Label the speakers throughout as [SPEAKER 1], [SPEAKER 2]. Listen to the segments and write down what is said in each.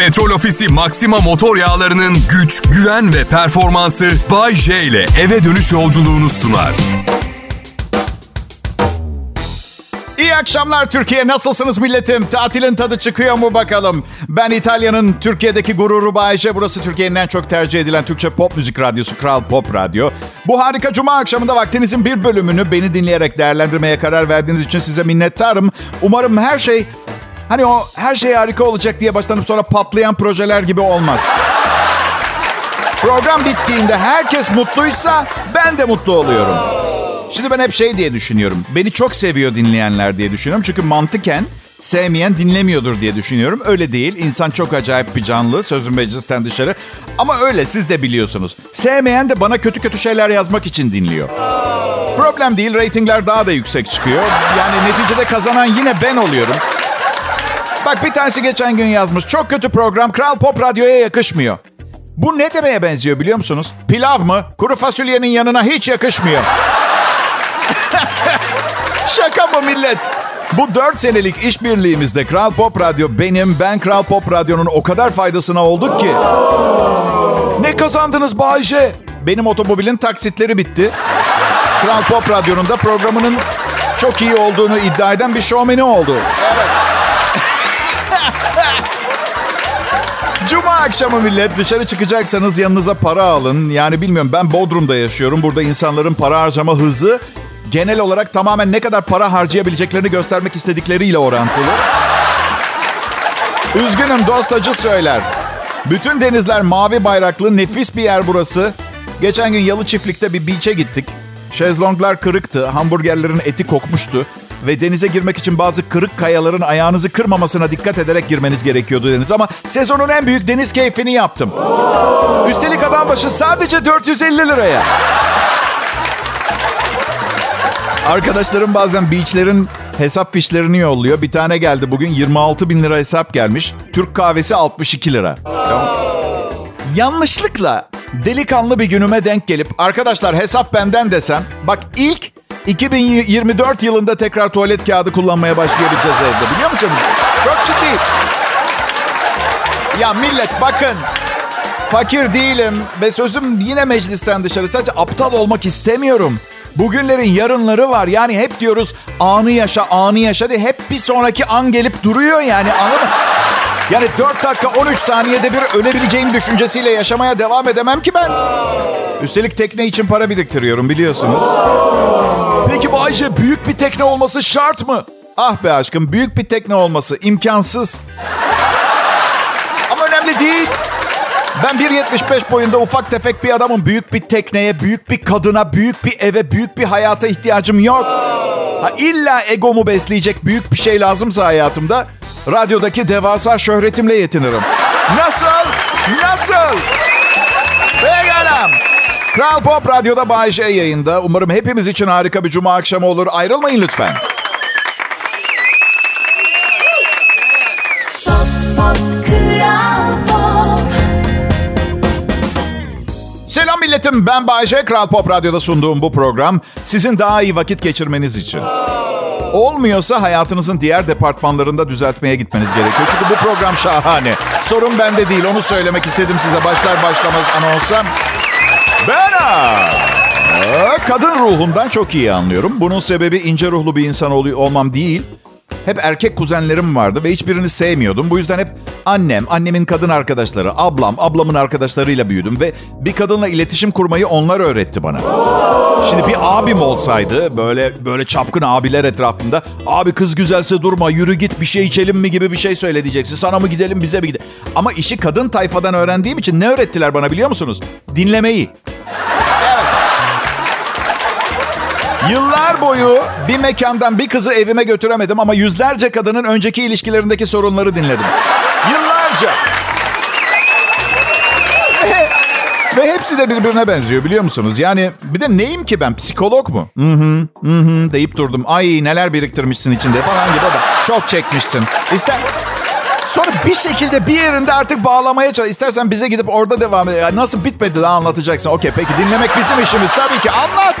[SPEAKER 1] Petrol Ofisi Maxima motor yağlarının güç, güven ve performansı Bay J ile eve dönüş yolculuğunu sunar.
[SPEAKER 2] İyi akşamlar Türkiye. Nasılsınız milletim? Tatilin tadı çıkıyor mu bakalım? Ben İtalya'nın Türkiye'deki gururu Bayece. Burası Türkiye'nin en çok tercih edilen Türkçe pop müzik radyosu Kral Pop Radyo. Bu harika cuma akşamında vaktinizin bir bölümünü beni dinleyerek değerlendirmeye karar verdiğiniz için size minnettarım. Umarım her şey hani o her şey harika olacak diye başlanıp sonra patlayan projeler gibi olmaz. Program bittiğinde herkes mutluysa ben de mutlu oluyorum. Şimdi ben hep şey diye düşünüyorum. Beni çok seviyor dinleyenler diye düşünüyorum. Çünkü mantıken sevmeyen dinlemiyordur diye düşünüyorum. Öyle değil. İnsan çok acayip bir canlı. Sözüm meclisten dışarı. Ama öyle siz de biliyorsunuz. Sevmeyen de bana kötü kötü şeyler yazmak için dinliyor. Problem değil. Ratingler daha da yüksek çıkıyor. Yani neticede kazanan yine ben oluyorum. Bak bir tanesi geçen gün yazmış. Çok kötü program. Kral Pop Radyo'ya yakışmıyor. Bu ne demeye benziyor biliyor musunuz? Pilav mı? Kuru fasulyenin yanına hiç yakışmıyor. Şaka mı millet? Bu 4 senelik işbirliğimizde Kral Pop Radyo benim, ben Kral Pop Radyo'nun o kadar faydasına olduk ki. Ne kazandınız Bayce? Benim otomobilin taksitleri bitti. Kral Pop Radyo'nun da programının çok iyi olduğunu iddia eden bir şovmeni oldu. Cuma akşamı millet dışarı çıkacaksanız yanınıza para alın. Yani bilmiyorum ben Bodrum'da yaşıyorum. Burada insanların para harcama hızı genel olarak tamamen ne kadar para harcayabileceklerini göstermek istedikleriyle orantılı. Üzgünüm dost acı söyler. Bütün denizler mavi bayraklı nefis bir yer burası. Geçen gün Yalı Çiftlik'te bir beach'e gittik. Şezlonglar kırıktı, hamburgerlerin eti kokmuştu. Ve denize girmek için bazı kırık kayaların ayağınızı kırmamasına dikkat ederek girmeniz gerekiyordu deniz. Ama sezonun en büyük deniz keyfini yaptım. Üstelik adam başı sadece 450 liraya. Arkadaşlarım bazen beachlerin hesap fişlerini yolluyor. Bir tane geldi bugün 26 bin lira hesap gelmiş. Türk kahvesi 62 lira. Yanlışlıkla delikanlı bir günüme denk gelip arkadaşlar hesap benden desem. Bak ilk 2024 yılında tekrar tuvalet kağıdı kullanmaya başlayabileceğiz evde. Biliyor musun? Çok ciddi. Ya millet bakın. Fakir değilim ve sözüm yine meclisten dışarı. Sadece aptal olmak istemiyorum. Bugünlerin yarınları var. Yani hep diyoruz anı yaşa, anı yaşa diye. Hep bir sonraki an gelip duruyor yani anladın mı? Yani 4 dakika 13 saniyede bir ölebileceğim düşüncesiyle yaşamaya devam edemem ki ben. Üstelik tekne için para biriktiriyorum biliyorsunuz. Peki Bayce büyük bir tekne olması şart mı? Ah be aşkım büyük bir tekne olması imkansız. Ama önemli değil. Ben 1.75 boyunda ufak tefek bir adamım. Büyük bir tekneye, büyük bir kadına, büyük bir eve, büyük bir hayata ihtiyacım yok. Ha, illa egomu besleyecek büyük bir şey lazımsa hayatımda radyodaki devasa şöhretimle yetinirim. Nasıl? Nasıl? Kral Pop Radyo'da Bay J yayında. Umarım hepimiz için harika bir cuma akşamı olur. Ayrılmayın lütfen. Selam milletim. Ben Bayece. Kral Pop Radyo'da sunduğum bu program sizin daha iyi vakit geçirmeniz için. Olmuyorsa hayatınızın diğer departmanlarında düzeltmeye gitmeniz gerekiyor. Çünkü bu program şahane. Sorun bende değil. Onu söylemek istedim size başlar başlamaz anonsa. Ben kadın ruhundan çok iyi anlıyorum. Bunun sebebi ince ruhlu bir insan ol- olmam değil. Hep erkek kuzenlerim vardı ve hiçbirini sevmiyordum. Bu yüzden hep annem, annemin kadın arkadaşları, ablam, ablamın arkadaşlarıyla büyüdüm. Ve bir kadınla iletişim kurmayı onlar öğretti bana. Şimdi bir abim olsaydı böyle böyle çapkın abiler etrafında abi kız güzelse durma yürü git bir şey içelim mi gibi bir şey söyle diyeceksin. Sana mı gidelim bize mi gidelim. Ama işi kadın tayfadan öğrendiğim için ne öğrettiler bana biliyor musunuz? Dinlemeyi. Yıllar boyu bir mekandan bir kızı evime götüremedim ama yüzlerce kadının önceki ilişkilerindeki sorunları dinledim. Yıllarca. Ve, hepsi de birbirine benziyor biliyor musunuz? Yani bir de neyim ki ben? Psikolog mu? Hı hı, hı hı deyip durdum. Ay neler biriktirmişsin içinde falan gibi da çok çekmişsin. İster Sonra bir şekilde bir yerinde artık bağlamaya çalış. İstersen bize gidip orada devam et. Nasıl bitmedi daha anlatacaksın. Okey peki dinlemek bizim işimiz tabii ki. Anlat.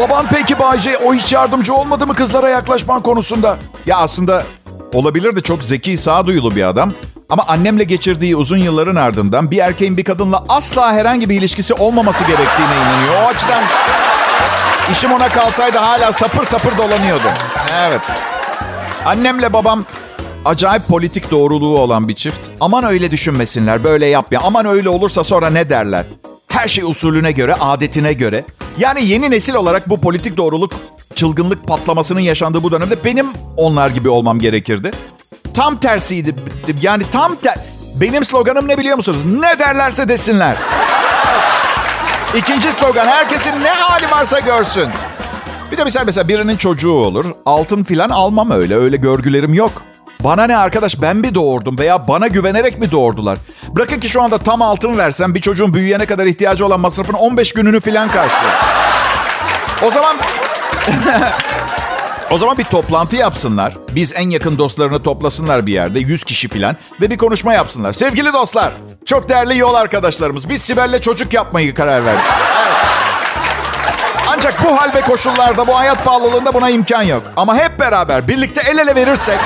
[SPEAKER 2] Baban peki Bayce o hiç yardımcı olmadı mı kızlara yaklaşman konusunda? Ya aslında olabilirdi çok zeki, sağduyulu bir adam. Ama annemle geçirdiği uzun yılların ardından bir erkeğin bir kadınla asla herhangi bir ilişkisi olmaması gerektiğine inanıyor. O açıdan işim ona kalsaydı hala sapır sapır dolanıyordum. Evet. Annemle babam acayip politik doğruluğu olan bir çift. Aman öyle düşünmesinler, böyle yapma. Aman öyle olursa sonra ne derler? Her şey usulüne göre, adetine göre. Yani yeni nesil olarak bu politik doğruluk çılgınlık patlamasının yaşandığı bu dönemde benim onlar gibi olmam gerekirdi. Tam tersiydi. Yani tam ter... Benim sloganım ne biliyor musunuz? Ne derlerse desinler. İkinci slogan herkesin ne hali varsa görsün. Bir de mesela mesela birinin çocuğu olur. Altın filan almam öyle. Öyle görgülerim yok. Bana ne arkadaş ben mi doğurdum veya bana güvenerek mi doğurdular? Bırakın ki şu anda tam altın versem bir çocuğun büyüyene kadar ihtiyacı olan masrafın 15 gününü filan karşılıyor. O zaman O zaman bir toplantı yapsınlar. Biz en yakın dostlarını toplasınlar bir yerde. 100 kişi falan. Ve bir konuşma yapsınlar. Sevgili dostlar. Çok değerli yol arkadaşlarımız. Biz Sibel'le çocuk yapmayı karar verdik. Ancak bu hal ve koşullarda, bu hayat pahalılığında buna imkan yok. Ama hep beraber, birlikte el ele verirsek,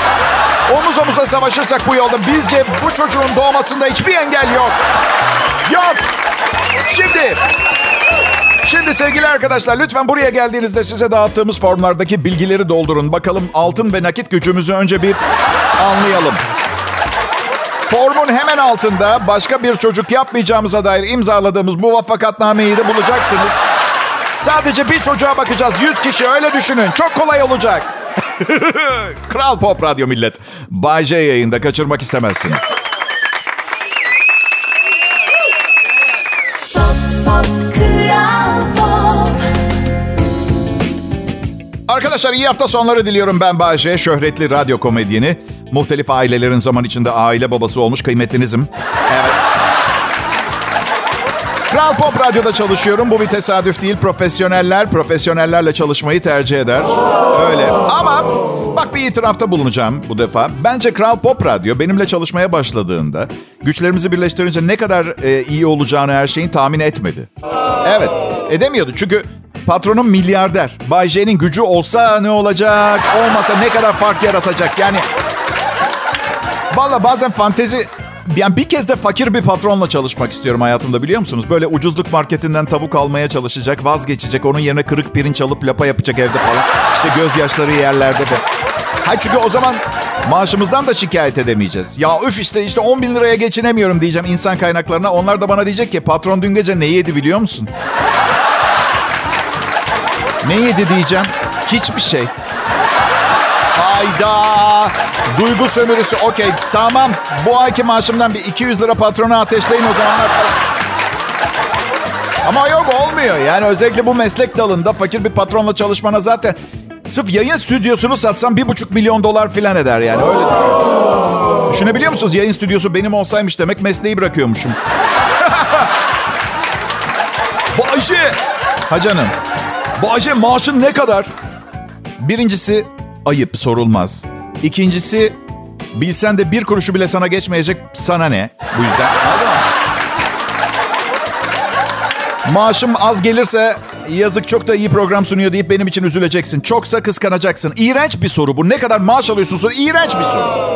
[SPEAKER 2] omuz omuza savaşırsak bu yolda bizce bu çocuğun doğmasında hiçbir engel yok. Yok. Şimdi Şimdi sevgili arkadaşlar lütfen buraya geldiğinizde size dağıttığımız formlardaki bilgileri doldurun. Bakalım altın ve nakit gücümüzü önce bir anlayalım. Formun hemen altında başka bir çocuk yapmayacağımıza dair imzaladığımız muvaffakatnameyi de bulacaksınız. Sadece bir çocuğa bakacağız. 100 kişi öyle düşünün. Çok kolay olacak. Kral Pop Radyo Millet. Bay J yayında kaçırmak istemezsiniz. Arkadaşlar iyi hafta sonları diliyorum ben Bayce. Şöhretli radyo komedyeni. Muhtelif ailelerin zaman içinde aile babası olmuş kıymetlinizim. Evet. Kral Pop Radyo'da çalışıyorum. Bu bir tesadüf değil. Profesyoneller, profesyonellerle çalışmayı tercih eder. Öyle. Ama bak bir itirafta bulunacağım bu defa. Bence Kral Pop Radyo benimle çalışmaya başladığında güçlerimizi birleştirince ne kadar e, iyi olacağını her şeyin tahmin etmedi. Evet, edemiyordu. Çünkü Patronum milyarder. Bay J'nin gücü olsa ne olacak? Olmasa ne kadar fark yaratacak? Yani Valla bazen fantezi... Yani bir kez de fakir bir patronla çalışmak istiyorum hayatımda biliyor musunuz? Böyle ucuzluk marketinden tavuk almaya çalışacak, vazgeçecek. Onun yerine kırık pirinç alıp lapa yapacak evde falan. İşte gözyaşları yerlerde de. Ha çünkü o zaman maaşımızdan da şikayet edemeyeceğiz. Ya üf işte işte 10 bin liraya geçinemiyorum diyeceğim insan kaynaklarına. Onlar da bana diyecek ki patron dün gece ne yedi biliyor musun? Ne yedi diyeceğim? Hiçbir şey. Hayda. Duygu sömürüsü. Okey tamam. Bu ayki maaşımdan bir 200 lira patrona ateşleyin o zamanlar. Ama yok olmuyor. Yani özellikle bu meslek dalında fakir bir patronla çalışmana zaten... Sırf yayın stüdyosunu satsam bir buçuk milyon dolar filan eder yani öyle düşün. Düşünebiliyor musunuz? Yayın stüdyosu benim olsaymış demek mesleği bırakıyormuşum. Bayşe. Ha canım. Bahçe maaşın ne kadar? Birincisi ayıp sorulmaz. İkincisi bilsen de bir kuruşu bile sana geçmeyecek sana ne? Bu yüzden anladın mı? Maaşım az gelirse yazık çok da iyi program sunuyor deyip benim için üzüleceksin. Çoksa kıskanacaksın. İğrenç bir soru bu. Ne kadar maaş alıyorsun soru. İğrenç bir soru.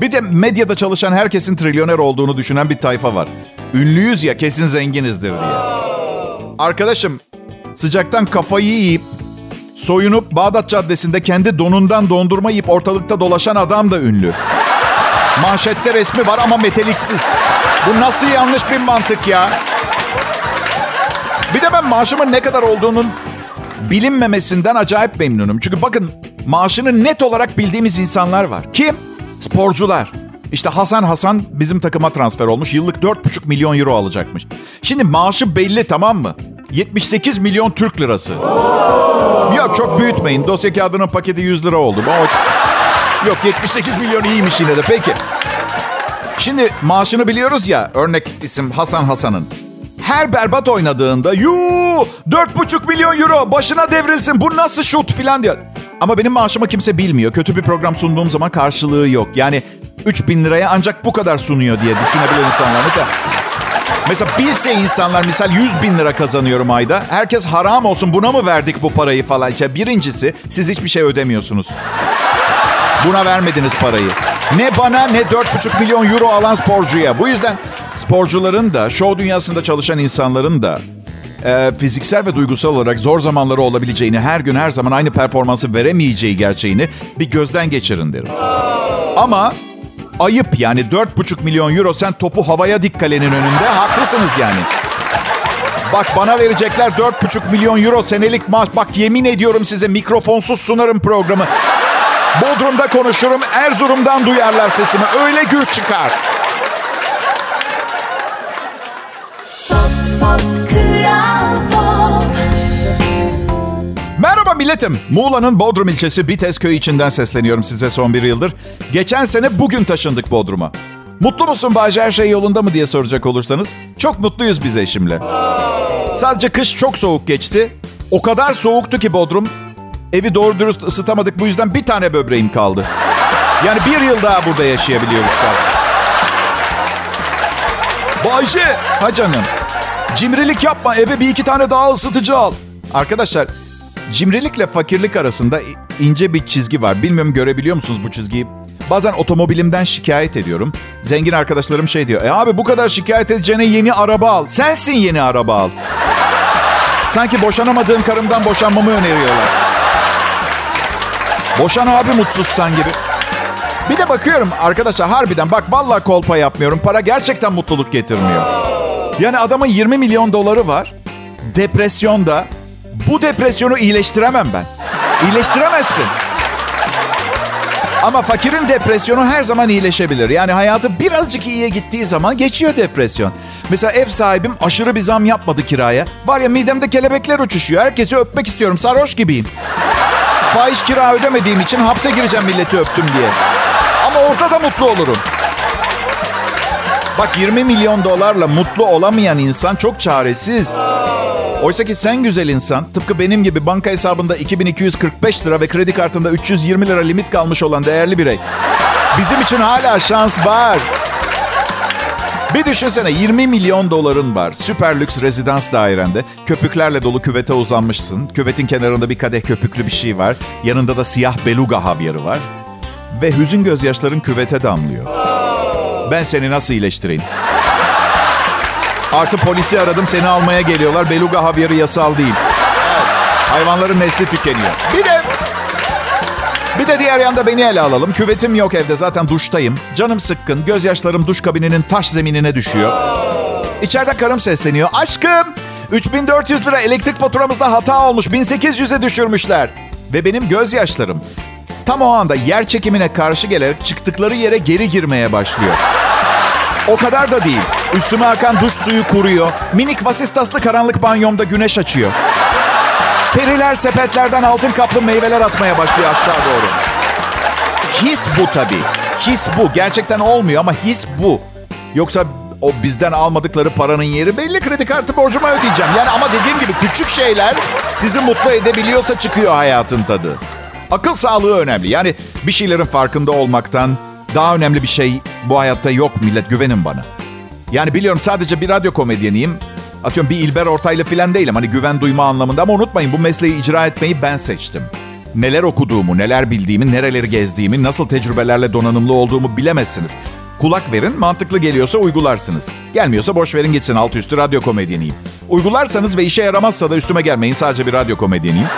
[SPEAKER 2] Bir de medyada çalışan herkesin trilyoner olduğunu düşünen bir tayfa var. Ünlüyüz ya kesin zenginizdir diye. Arkadaşım sıcaktan kafayı yiyip soyunup Bağdat Caddesi'nde kendi donundan dondurma yiyip ortalıkta dolaşan adam da ünlü. Manşette resmi var ama meteliksiz. Bu nasıl yanlış bir mantık ya? Bir de ben maaşımın ne kadar olduğunun bilinmemesinden acayip memnunum. Çünkü bakın maaşını net olarak bildiğimiz insanlar var. Kim? Sporcular. İşte Hasan Hasan bizim takıma transfer olmuş. Yıllık 4,5 milyon euro alacakmış. Şimdi maaşı belli tamam mı? 78 milyon Türk lirası. Yok çok büyütmeyin. Dosya kağıdının paketi 100 lira oldu. Yok 78 milyon iyiymiş yine de. Peki. Şimdi maaşını biliyoruz ya. Örnek isim Hasan Hasan'ın. Her berbat oynadığında yuu 4,5 milyon euro başına devrilsin bu nasıl şut filan diyor. Ama benim maaşımı kimse bilmiyor. Kötü bir program sunduğum zaman karşılığı yok. Yani 3 bin liraya ancak bu kadar sunuyor diye düşünebilir insanlar. Mesela Mesela bilse insanlar misal 100 bin lira kazanıyorum ayda. Herkes haram olsun buna mı verdik bu parayı falan. İşte birincisi siz hiçbir şey ödemiyorsunuz. Buna vermediniz parayı. Ne bana ne 4,5 milyon euro alan sporcuya. Bu yüzden sporcuların da, show dünyasında çalışan insanların da e, fiziksel ve duygusal olarak zor zamanları olabileceğini, her gün her zaman aynı performansı veremeyeceği gerçeğini bir gözden geçirin derim. Ama ayıp yani 4,5 milyon euro sen topu havaya dik kalenin önünde haklısınız yani. Bak bana verecekler 4,5 milyon euro senelik maaş. Bak yemin ediyorum size mikrofonsuz sunarım programı. Bodrum'da konuşurum, Erzurum'dan duyarlar sesimi. Öyle güç çıkar. Milletim. Muğla'nın Bodrum ilçesi Bites köyü içinden sesleniyorum size son bir yıldır. Geçen sene bugün taşındık Bodrum'a. Mutlu musun Bayce her şey yolunda mı diye soracak olursanız. Çok mutluyuz biz eşimle. Sadece kış çok soğuk geçti. O kadar soğuktu ki Bodrum. Evi doğru dürüst ısıtamadık bu yüzden bir tane böbreğim kaldı. Yani bir yıl daha burada yaşayabiliyoruz sadece. Bayce. Ha canım. Cimrilik yapma eve bir iki tane daha ısıtıcı al. Arkadaşlar cimrilikle fakirlik arasında ince bir çizgi var. Bilmiyorum görebiliyor musunuz bu çizgiyi? Bazen otomobilimden şikayet ediyorum. Zengin arkadaşlarım şey diyor. E abi bu kadar şikayet edeceğine yeni araba al. Sensin yeni araba al. Sanki boşanamadığım karımdan boşanmamı öneriyorlar. Boşan abi mutsuzsan gibi. Bir de bakıyorum arkadaşlar harbiden bak vallahi kolpa yapmıyorum. Para gerçekten mutluluk getirmiyor. Yani adamın 20 milyon doları var. Depresyonda. Bu depresyonu iyileştiremem ben. İyileştiremezsin. Ama fakirin depresyonu her zaman iyileşebilir. Yani hayatı birazcık iyiye gittiği zaman geçiyor depresyon. Mesela ev sahibim aşırı bir zam yapmadı kiraya. Var ya midemde kelebekler uçuşuyor. Herkesi öpmek istiyorum. Sarhoş gibiyim. Fahiş kira ödemediğim için hapse gireceğim milleti öptüm diye. Ama orada da mutlu olurum. Bak 20 milyon dolarla mutlu olamayan insan çok çaresiz. Oysa ki sen güzel insan, tıpkı benim gibi banka hesabında 2245 lira ve kredi kartında 320 lira limit kalmış olan değerli birey. Bizim için hala şans var. Bir düşünsene 20 milyon doların var. Süper lüks rezidans dairende. Köpüklerle dolu küvete uzanmışsın. Küvetin kenarında bir kadeh köpüklü bir şey var. Yanında da siyah beluga havyarı var. Ve hüzün gözyaşların küvete damlıyor. Ben seni nasıl iyileştireyim? Artı polisi aradım seni almaya geliyorlar. Beluga havyarı yasal değil. Hayvanların nesli tükeniyor. Bir de bir de diğer yanda beni ele alalım. Küvetim yok evde zaten duştayım. Canım sıkkın. Gözyaşlarım duş kabininin taş zeminine düşüyor. İçeride karım sesleniyor. Aşkım 3400 lira elektrik faturamızda hata olmuş. 1800'e düşürmüşler. Ve benim gözyaşlarım tam o anda yer çekimine karşı gelerek çıktıkları yere geri girmeye başlıyor. O kadar da değil. Üstüme akan duş suyu kuruyor. Minik vasistaslı karanlık banyomda güneş açıyor. Periler sepetlerden altın kaplı meyveler atmaya başlıyor aşağı doğru. His bu tabii. His bu. Gerçekten olmuyor ama his bu. Yoksa o bizden almadıkları paranın yeri belli. Kredi kartı borcuma ödeyeceğim. Yani ama dediğim gibi küçük şeyler sizi mutlu edebiliyorsa çıkıyor hayatın tadı. Akıl sağlığı önemli. Yani bir şeylerin farkında olmaktan daha önemli bir şey bu hayatta yok millet güvenin bana. Yani biliyorum sadece bir radyo komedyeniyim. Atıyorum bir İlber Ortaylı falan değilim. Hani güven duyma anlamında ama unutmayın bu mesleği icra etmeyi ben seçtim. Neler okuduğumu, neler bildiğimi, nereleri gezdiğimi, nasıl tecrübelerle donanımlı olduğumu bilemezsiniz. Kulak verin, mantıklı geliyorsa uygularsınız. Gelmiyorsa boş verin gitsin alt üstü radyo komedyeniyim. Uygularsanız ve işe yaramazsa da üstüme gelmeyin sadece bir radyo komedyeniyim.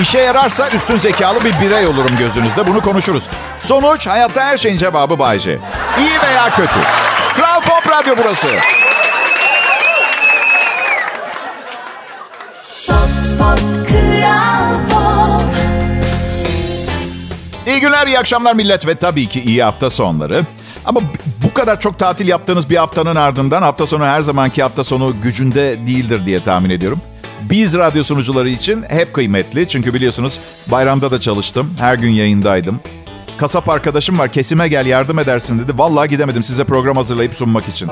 [SPEAKER 2] İşe yararsa üstün zekalı bir birey olurum gözünüzde. Bunu konuşuruz. Sonuç hayatta her şeyin cevabı Bayce. İyi veya kötü. Kral Pop Radyo burası. İyi günler, iyi akşamlar millet ve tabii ki iyi hafta sonları. Ama bu kadar çok tatil yaptığınız bir haftanın ardından hafta sonu her zamanki hafta sonu gücünde değildir diye tahmin ediyorum. Biz radyo sunucuları için hep kıymetli. Çünkü biliyorsunuz bayramda da çalıştım. Her gün yayındaydım. Kasap arkadaşım var kesime gel yardım edersin dedi. Vallahi gidemedim size program hazırlayıp sunmak için.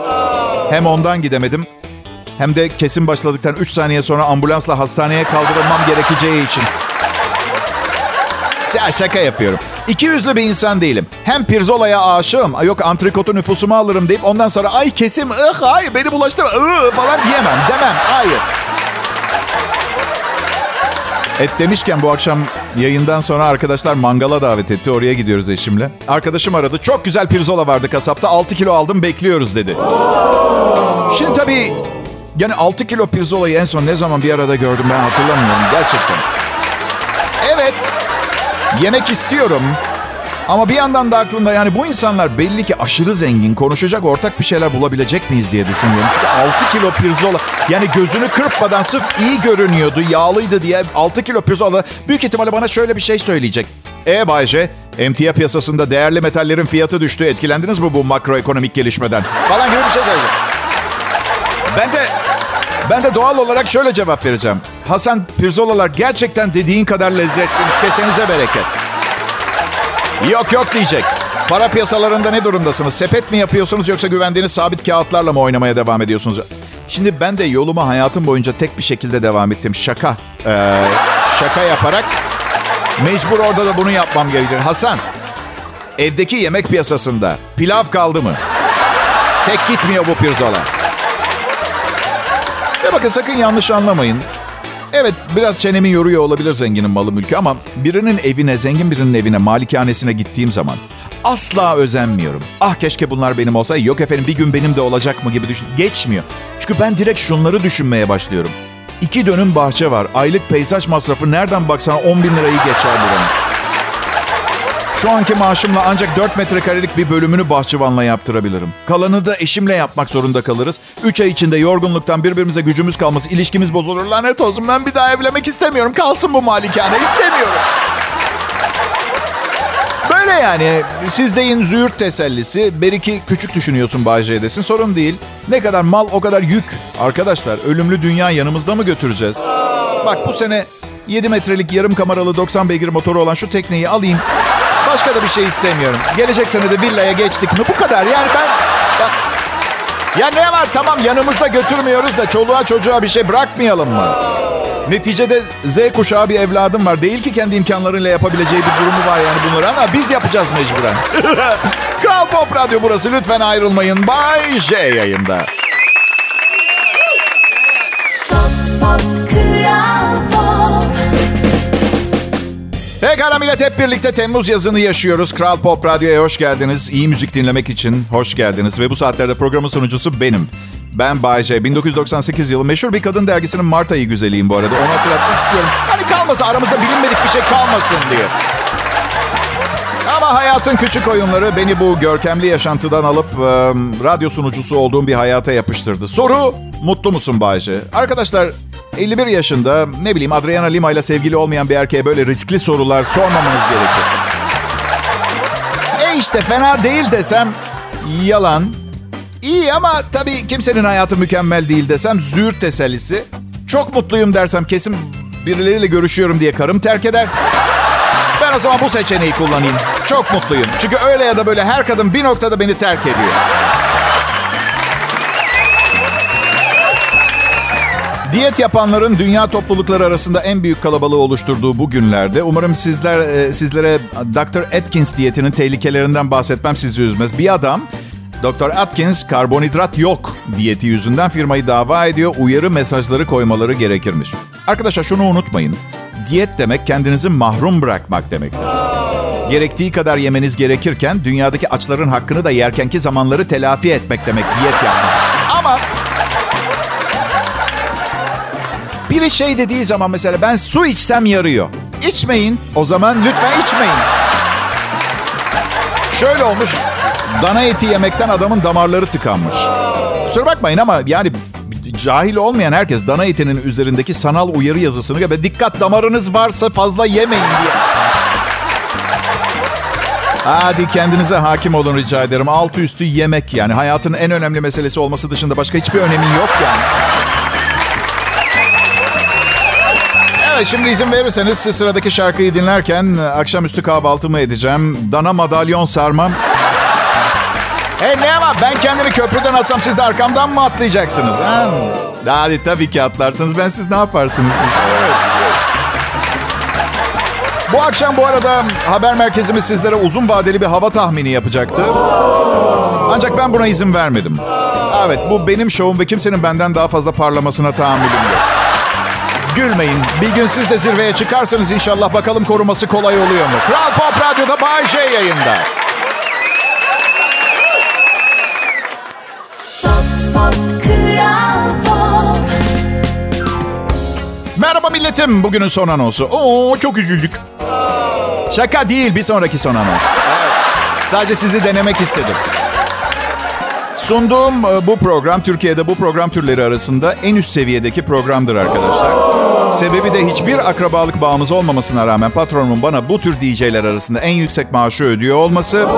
[SPEAKER 2] Hem ondan gidemedim hem de kesim başladıktan 3 saniye sonra ambulansla hastaneye kaldırılmam gerekeceği için. Ya şaka yapıyorum. İki yüzlü bir insan değilim. Hem pirzolaya aşığım. Yok antrikotu nüfusuma alırım deyip ondan sonra ay kesim ıh hayır beni bulaştır ıh falan diyemem. Demem hayır. Et demişken bu akşam Yayından sonra arkadaşlar mangala davet etti. Oraya gidiyoruz eşimle. Arkadaşım aradı. Çok güzel pirzola vardı kasapta. 6 kilo aldım bekliyoruz dedi. Şimdi tabii yani 6 kilo pirzolayı en son ne zaman bir arada gördüm ben hatırlamıyorum gerçekten. Evet yemek istiyorum. Ama bir yandan da aklımda yani bu insanlar belli ki aşırı zengin konuşacak ortak bir şeyler bulabilecek miyiz diye düşünüyorum. Çünkü 6 kilo pirzola yani gözünü kırpmadan sırf iyi görünüyordu, yağlıydı diye 6 kilo pirzola büyük ihtimalle bana şöyle bir şey söyleyecek. E Bayce, emtia piyasasında değerli metallerin fiyatı düştü. Etkilendiniz mi bu makroekonomik gelişmeden? Falan gibi bir şey söyleyecek. Ben de ben de doğal olarak şöyle cevap vereceğim. Hasan pirzolalar gerçekten dediğin kadar lezzetliymiş. Kesenize bereket. Yok yok diyecek. Para piyasalarında ne durumdasınız? Sepet mi yapıyorsunuz yoksa güvendiğiniz sabit kağıtlarla mı oynamaya devam ediyorsunuz? Şimdi ben de yoluma hayatım boyunca tek bir şekilde devam ettim. Şaka. Ee, şaka yaparak mecbur orada da bunu yapmam gerekecek. Hasan, evdeki yemek piyasasında pilav kaldı mı? Tek gitmiyor bu pirzola. Ve bakın sakın yanlış anlamayın. Evet biraz çenemi yoruyor olabilir zenginin malı mülkü ama birinin evine, zengin birinin evine, malikanesine gittiğim zaman asla özenmiyorum. Ah keşke bunlar benim olsa. Yok efendim bir gün benim de olacak mı gibi düşün. Geçmiyor. Çünkü ben direkt şunları düşünmeye başlıyorum. İki dönüm bahçe var. Aylık peyzaj masrafı nereden baksan 10 bin lirayı geçer buranın. Şu anki maaşımla ancak 4 metrekarelik bir bölümünü bahçıvanla yaptırabilirim. Kalanı da eşimle yapmak zorunda kalırız. 3 ay içinde yorgunluktan birbirimize gücümüz kalması, ilişkimiz bozulur. Lanet olsun ben bir daha evlenmek istemiyorum. Kalsın bu malikane istemiyorum. Böyle yani. Siz deyin züğürt tesellisi. Beriki küçük düşünüyorsun Bay desin. Sorun değil. Ne kadar mal o kadar yük. Arkadaşlar ölümlü dünya yanımızda mı götüreceğiz? Bak bu sene 7 metrelik yarım kameralı 90 beygir motoru olan şu tekneyi alayım. Başka da bir şey istemiyorum. Gelecek sene de villaya geçtik mi? Bu kadar. Yani ben... Ya ne var tamam yanımızda götürmüyoruz da çoluğa çocuğa bir şey bırakmayalım mı? Neticede Z kuşağı bir evladım var. Değil ki kendi imkanlarıyla yapabileceği bir durumu var yani bunları ama biz yapacağız mecburen. Kral Pop Radyo burası. Lütfen ayrılmayın. Bay J yayında. Pekala millet hep birlikte Temmuz yazını yaşıyoruz. Kral Pop Radyo'ya hoş geldiniz. İyi müzik dinlemek için hoş geldiniz. Ve bu saatlerde programın sunucusu benim. Ben Bayce. 1998 yılı meşhur bir kadın dergisinin Mart ayı güzeliyim bu arada. Onu hatırlatmak istiyorum. Hani kalmasın aramızda bilinmedik bir şey kalmasın diye. Ama hayatın küçük oyunları beni bu görkemli yaşantıdan alıp e, radyo sunucusu olduğum bir hayata yapıştırdı. Soru, mutlu musun Bayce? Arkadaşlar 51 yaşında ne bileyim Adriana Lima ile sevgili olmayan bir erkeğe böyle riskli sorular sormamanız gerekir. E işte fena değil desem yalan. İyi ama tabii kimsenin hayatı mükemmel değil desem züğürt tesellisi. Çok mutluyum dersem kesin birileriyle görüşüyorum diye karım terk eder. Ben o zaman bu seçeneği kullanayım. Çok mutluyum. Çünkü öyle ya da böyle her kadın bir noktada beni terk ediyor. Diyet yapanların dünya toplulukları arasında en büyük kalabalığı oluşturduğu bu günlerde umarım sizler e, sizlere Dr. Atkins diyetinin tehlikelerinden bahsetmem sizi üzmez. Bir adam Dr. Atkins karbonhidrat yok diyeti yüzünden firmayı dava ediyor. Uyarı mesajları koymaları gerekirmiş. Arkadaşlar şunu unutmayın. Diyet demek kendinizi mahrum bırakmak demektir. Gerektiği kadar yemeniz gerekirken dünyadaki açların hakkını da yerkenki zamanları telafi etmek demek diyet yapmak. Ama biri şey dediği zaman mesela ben su içsem yarıyor. İçmeyin. O zaman lütfen içmeyin. Şöyle olmuş. Dana eti yemekten adamın damarları tıkanmış. Kusura bakmayın ama yani cahil olmayan herkes dana etinin üzerindeki sanal uyarı yazısını ve dikkat damarınız varsa fazla yemeyin diye. Hadi kendinize hakim olun rica ederim. Altı üstü yemek yani. Hayatın en önemli meselesi olması dışında başka hiçbir önemi yok yani. Evet şimdi izin verirseniz siz sıradaki şarkıyı dinlerken akşamüstü kahvaltımı edeceğim. Dana madalyon sarmam. Hey ne var ben kendimi köprüden atsam siz de arkamdan mı atlayacaksınız? Ha? Hadi tabii ki atlarsınız. Ben siz ne yaparsınız siz? Bu akşam bu arada haber merkezimiz sizlere uzun vadeli bir hava tahmini yapacaktı. Ancak ben buna izin vermedim. Evet bu benim şovum ve kimsenin benden daha fazla parlamasına tahammülüm. Gülmeyin. Bir gün siz de zirveye çıkarsanız inşallah bakalım koruması kolay oluyor mu? Kral Pop Radyo'da Bay J yayında. Merhaba milletim. Bugünün son anonsu. Oo çok üzüldük. Şaka değil bir sonraki son anons. Evet. Sadece sizi denemek istedim. Sunduğum e, bu program Türkiye'de bu program türleri arasında en üst seviyedeki programdır arkadaşlar. Sebebi de hiçbir akrabalık bağımız olmamasına rağmen patronumun bana bu tür DJ'ler arasında en yüksek maaşı ödüyor olması.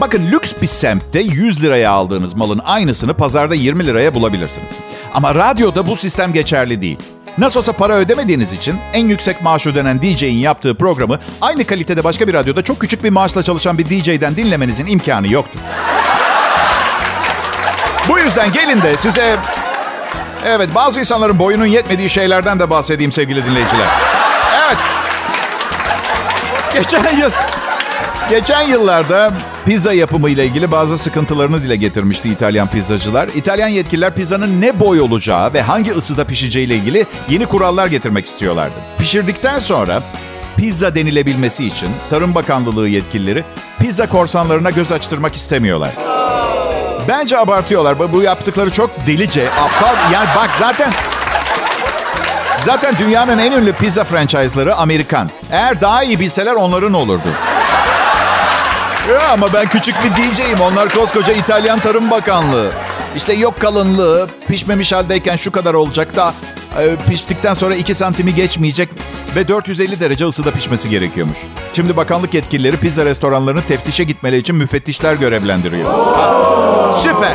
[SPEAKER 2] Bakın lüks bir semtte 100 liraya aldığınız malın aynısını pazarda 20 liraya bulabilirsiniz. Ama radyoda bu sistem geçerli değil. Nasıl olsa para ödemediğiniz için en yüksek maaş ödenen DJ'in yaptığı programı aynı kalitede başka bir radyoda çok küçük bir maaşla çalışan bir DJ'den dinlemenizin imkanı yoktur. Bu yüzden gelin de size... Evet bazı insanların boyunun yetmediği şeylerden de bahsedeyim sevgili dinleyiciler. Evet. Geçen yıl... Geçen yıllarda pizza yapımı ile ilgili bazı sıkıntılarını dile getirmişti İtalyan pizzacılar. İtalyan yetkililer pizzanın ne boy olacağı ve hangi ısıda pişeceği ile ilgili yeni kurallar getirmek istiyorlardı. Pişirdikten sonra pizza denilebilmesi için Tarım Bakanlığı yetkilileri pizza korsanlarına göz açtırmak istemiyorlar. Bence abartıyorlar. Bu yaptıkları çok delice, aptal. Yani bak zaten Zaten dünyanın en ünlü pizza franchise'ları Amerikan. Eğer daha iyi bilseler onların olurdu. Ya ama ben küçük bir DJ'im. Onlar koskoca İtalyan Tarım Bakanlığı. İşte yok kalınlığı, pişmemiş haldeyken şu kadar olacak da piştikten sonra 2 santimi geçmeyecek ve 450 derece ısıda pişmesi gerekiyormuş. Şimdi bakanlık yetkilileri pizza restoranlarını teftişe gitmeleri için müfettişler görevlendiriyor. Ha, süper.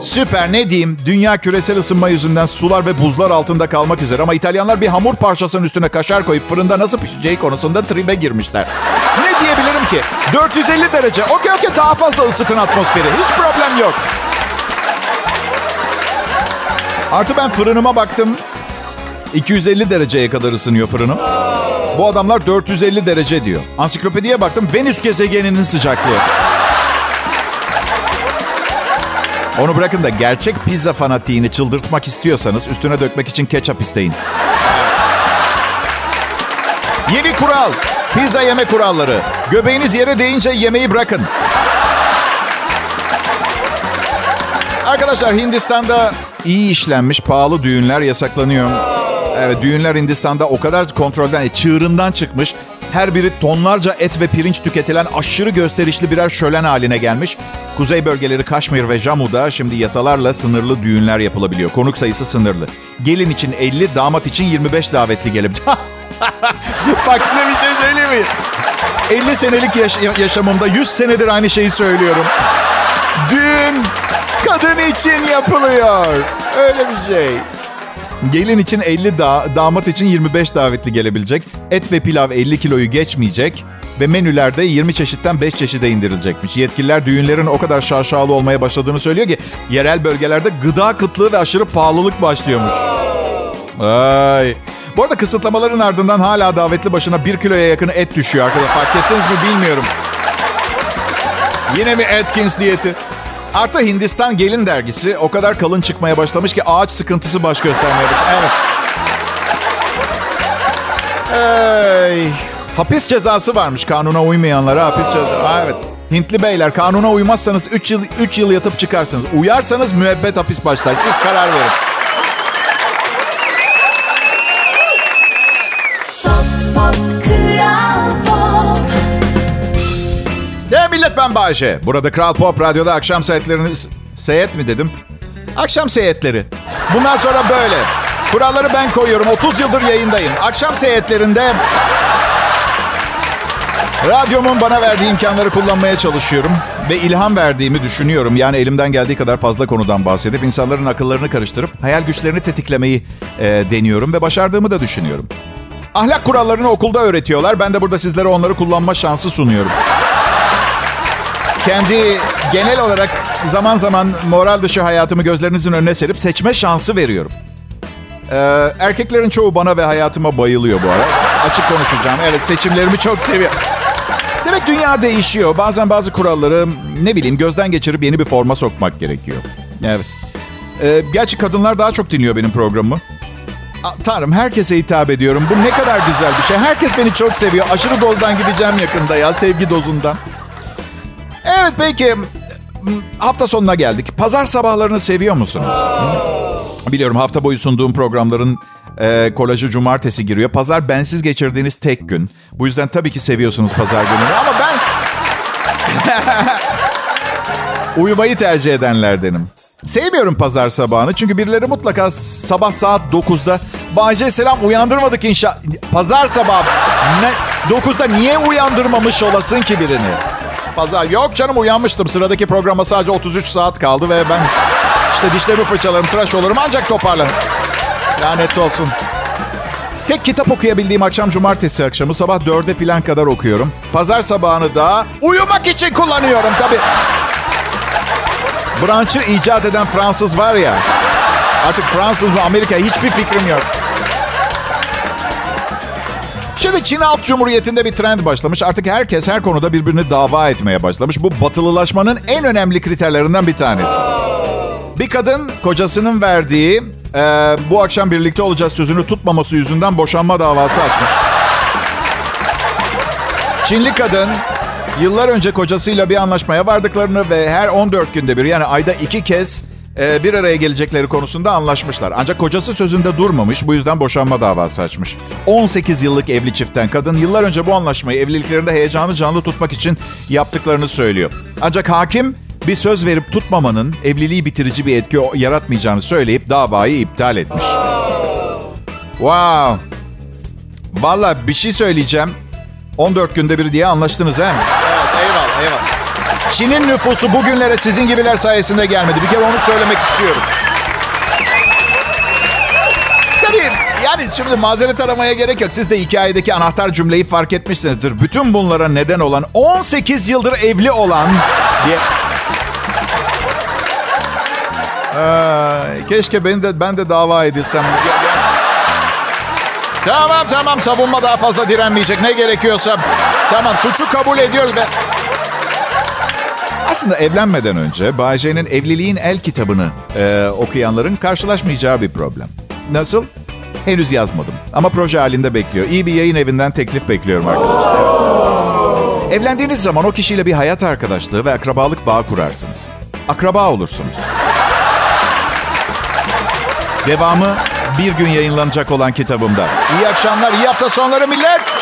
[SPEAKER 2] Süper ne diyeyim? Dünya küresel ısınma yüzünden sular ve buzlar altında kalmak üzere ama İtalyanlar bir hamur parçasının üstüne kaşar koyup fırında nasıl pişeceği konusunda tribe girmişler. Ne diyebilirim ki? 450 derece. Okey okey daha fazla ısıtın atmosferi. Hiç problem yok. Artı ben fırınıma baktım. 250 dereceye kadar ısınıyor fırınım. Bu adamlar 450 derece diyor. Ansiklopediye baktım. Venüs gezegeninin sıcaklığı. Onu bırakın da gerçek pizza fanatiğini çıldırtmak istiyorsanız üstüne dökmek için ketçap isteyin. Yeni kural. Pizza yeme kuralları. Göbeğiniz yere değince yemeği bırakın. Arkadaşlar Hindistan'da iyi işlenmiş pahalı düğünler yasaklanıyor. Evet düğünler Hindistan'da o kadar kontrolden, çığırından çıkmış. Her biri tonlarca et ve pirinç tüketilen aşırı gösterişli birer şölen haline gelmiş. Kuzey bölgeleri Kaşmir ve Jammu'da şimdi yasalarla sınırlı düğünler yapılabiliyor. Konuk sayısı sınırlı. Gelin için 50, damat için 25 davetli gelebilir. Bak size bir şey söyleyeyim mi? 50 senelik yaş- yaşamımda 100 senedir aynı şeyi söylüyorum. Düğün kadın için yapılıyor. Öyle bir şey. Gelin için 50 da, damat için 25 davetli gelebilecek. Et ve pilav 50 kiloyu geçmeyecek. Ve menülerde 20 çeşitten 5 çeşide indirilecekmiş. Yetkililer düğünlerin o kadar şaşalı olmaya başladığını söylüyor ki... ...yerel bölgelerde gıda kıtlığı ve aşırı pahalılık başlıyormuş. Ay. Bu arada kısıtlamaların ardından hala davetli başına 1 kiloya yakın et düşüyor arkadaşlar. Fark ettiniz mi bilmiyorum. Yine mi Atkins diyeti? Artı Hindistan Gelin dergisi o kadar kalın çıkmaya başlamış ki ağaç sıkıntısı baş göstermeye başlamış. Evet. Hey. Hapis cezası varmış kanuna uymayanlara hapis cezası. Evet. Hintli beyler kanuna uymazsanız 3 yıl 3 yıl yatıp çıkarsınız. Uyarsanız müebbet hapis başlar. Siz karar verin. Millet ben Bayşe. Burada Kral Pop Radyo'da akşam saatlerini... Seyet mi dedim? Akşam seyetleri. Bundan sonra böyle. Kuralları ben koyuyorum. 30 yıldır yayındayım. Akşam seyetlerinde... Radyomun bana verdiği imkanları kullanmaya çalışıyorum. Ve ilham verdiğimi düşünüyorum. Yani elimden geldiği kadar fazla konudan bahsedip... insanların akıllarını karıştırıp hayal güçlerini tetiklemeyi e, deniyorum. Ve başardığımı da düşünüyorum. Ahlak kurallarını okulda öğretiyorlar. Ben de burada sizlere onları kullanma şansı sunuyorum kendi genel olarak zaman zaman moral dışı hayatımı gözlerinizin önüne serip seçme şansı veriyorum. Ee, erkeklerin çoğu bana ve hayatıma bayılıyor bu ara. Açık konuşacağım. Evet seçimlerimi çok seviyorum. Demek dünya değişiyor. Bazen bazı kuralları ne bileyim gözden geçirip yeni bir forma sokmak gerekiyor. Evet. Ee, gerçi kadınlar daha çok dinliyor benim programımı. Tanrım herkese hitap ediyorum. Bu ne kadar güzel bir şey. Herkes beni çok seviyor. Aşırı dozdan gideceğim yakında ya. Sevgi dozundan. Evet peki. Hafta sonuna geldik. Pazar sabahlarını seviyor musunuz? Biliyorum hafta boyu sunduğum programların e, kolajı cumartesi giriyor. Pazar bensiz geçirdiğiniz tek gün. Bu yüzden tabii ki seviyorsunuz pazar gününü. Ama ben uyumayı tercih edenlerdenim. Sevmiyorum pazar sabahını çünkü birileri mutlaka sabah saat 9'da Bahçe Selam uyandırmadık inşa... Pazar sabah ne? 9'da niye uyandırmamış olasın ki birini? Pazar yok canım uyanmıştım. Sıradaki programa sadece 33 saat kaldı ve ben işte dişlerimi fırçalarım, tıraş olurum ancak toparlanırım. Lanet olsun. Tek kitap okuyabildiğim akşam cumartesi akşamı sabah 4'e filan kadar okuyorum. Pazar sabahını da uyumak için kullanıyorum tabii. Branch'ı icat eden Fransız var ya. Artık Fransız mı Amerika hiçbir fikrim yok. Şimdi Çin Halk Cumhuriyeti'nde bir trend başlamış. Artık herkes her konuda birbirini dava etmeye başlamış. Bu batılılaşmanın en önemli kriterlerinden bir tanesi. Bir kadın kocasının verdiği e, bu akşam birlikte olacağız sözünü tutmaması yüzünden boşanma davası açmış. Çinli kadın yıllar önce kocasıyla bir anlaşmaya vardıklarını ve her 14 günde bir yani ayda iki kez e, bir araya gelecekleri konusunda anlaşmışlar. Ancak kocası sözünde durmamış bu yüzden boşanma davası açmış. 18 yıllık evli çiftten kadın yıllar önce bu anlaşmayı evliliklerinde heyecanı canlı tutmak için yaptıklarını söylüyor. Ancak hakim bir söz verip tutmamanın evliliği bitirici bir etki yaratmayacağını söyleyip davayı iptal etmiş. Wow. Valla bir şey söyleyeceğim. 14 günde bir diye anlaştınız he? Evet eyvallah eyvallah. Çin'in nüfusu bugünlere sizin gibiler sayesinde gelmedi. Bir kere onu söylemek istiyorum. Tabii yani şimdi mazeret aramaya gerek yok. Siz de hikayedeki anahtar cümleyi fark etmişsinizdir. Bütün bunlara neden olan 18 yıldır evli olan diye ee, keşke beni de ben de dava edilsem. Tamam tamam savunma daha fazla direnmeyecek. Ne gerekiyorsa. Tamam suçu kabul ediyoruz. Ben... Aslında evlenmeden önce Bayce'nin Evliliğin El kitabını e, okuyanların karşılaşmayacağı bir problem. Nasıl? Henüz yazmadım ama proje halinde bekliyor. İyi bir yayın evinden teklif bekliyorum arkadaşlar. Evlendiğiniz zaman o kişiyle bir hayat arkadaşlığı ve akrabalık bağı kurarsınız. Akraba olursunuz. Devamı bir gün yayınlanacak olan kitabımda. İyi akşamlar, iyi hafta sonları millet.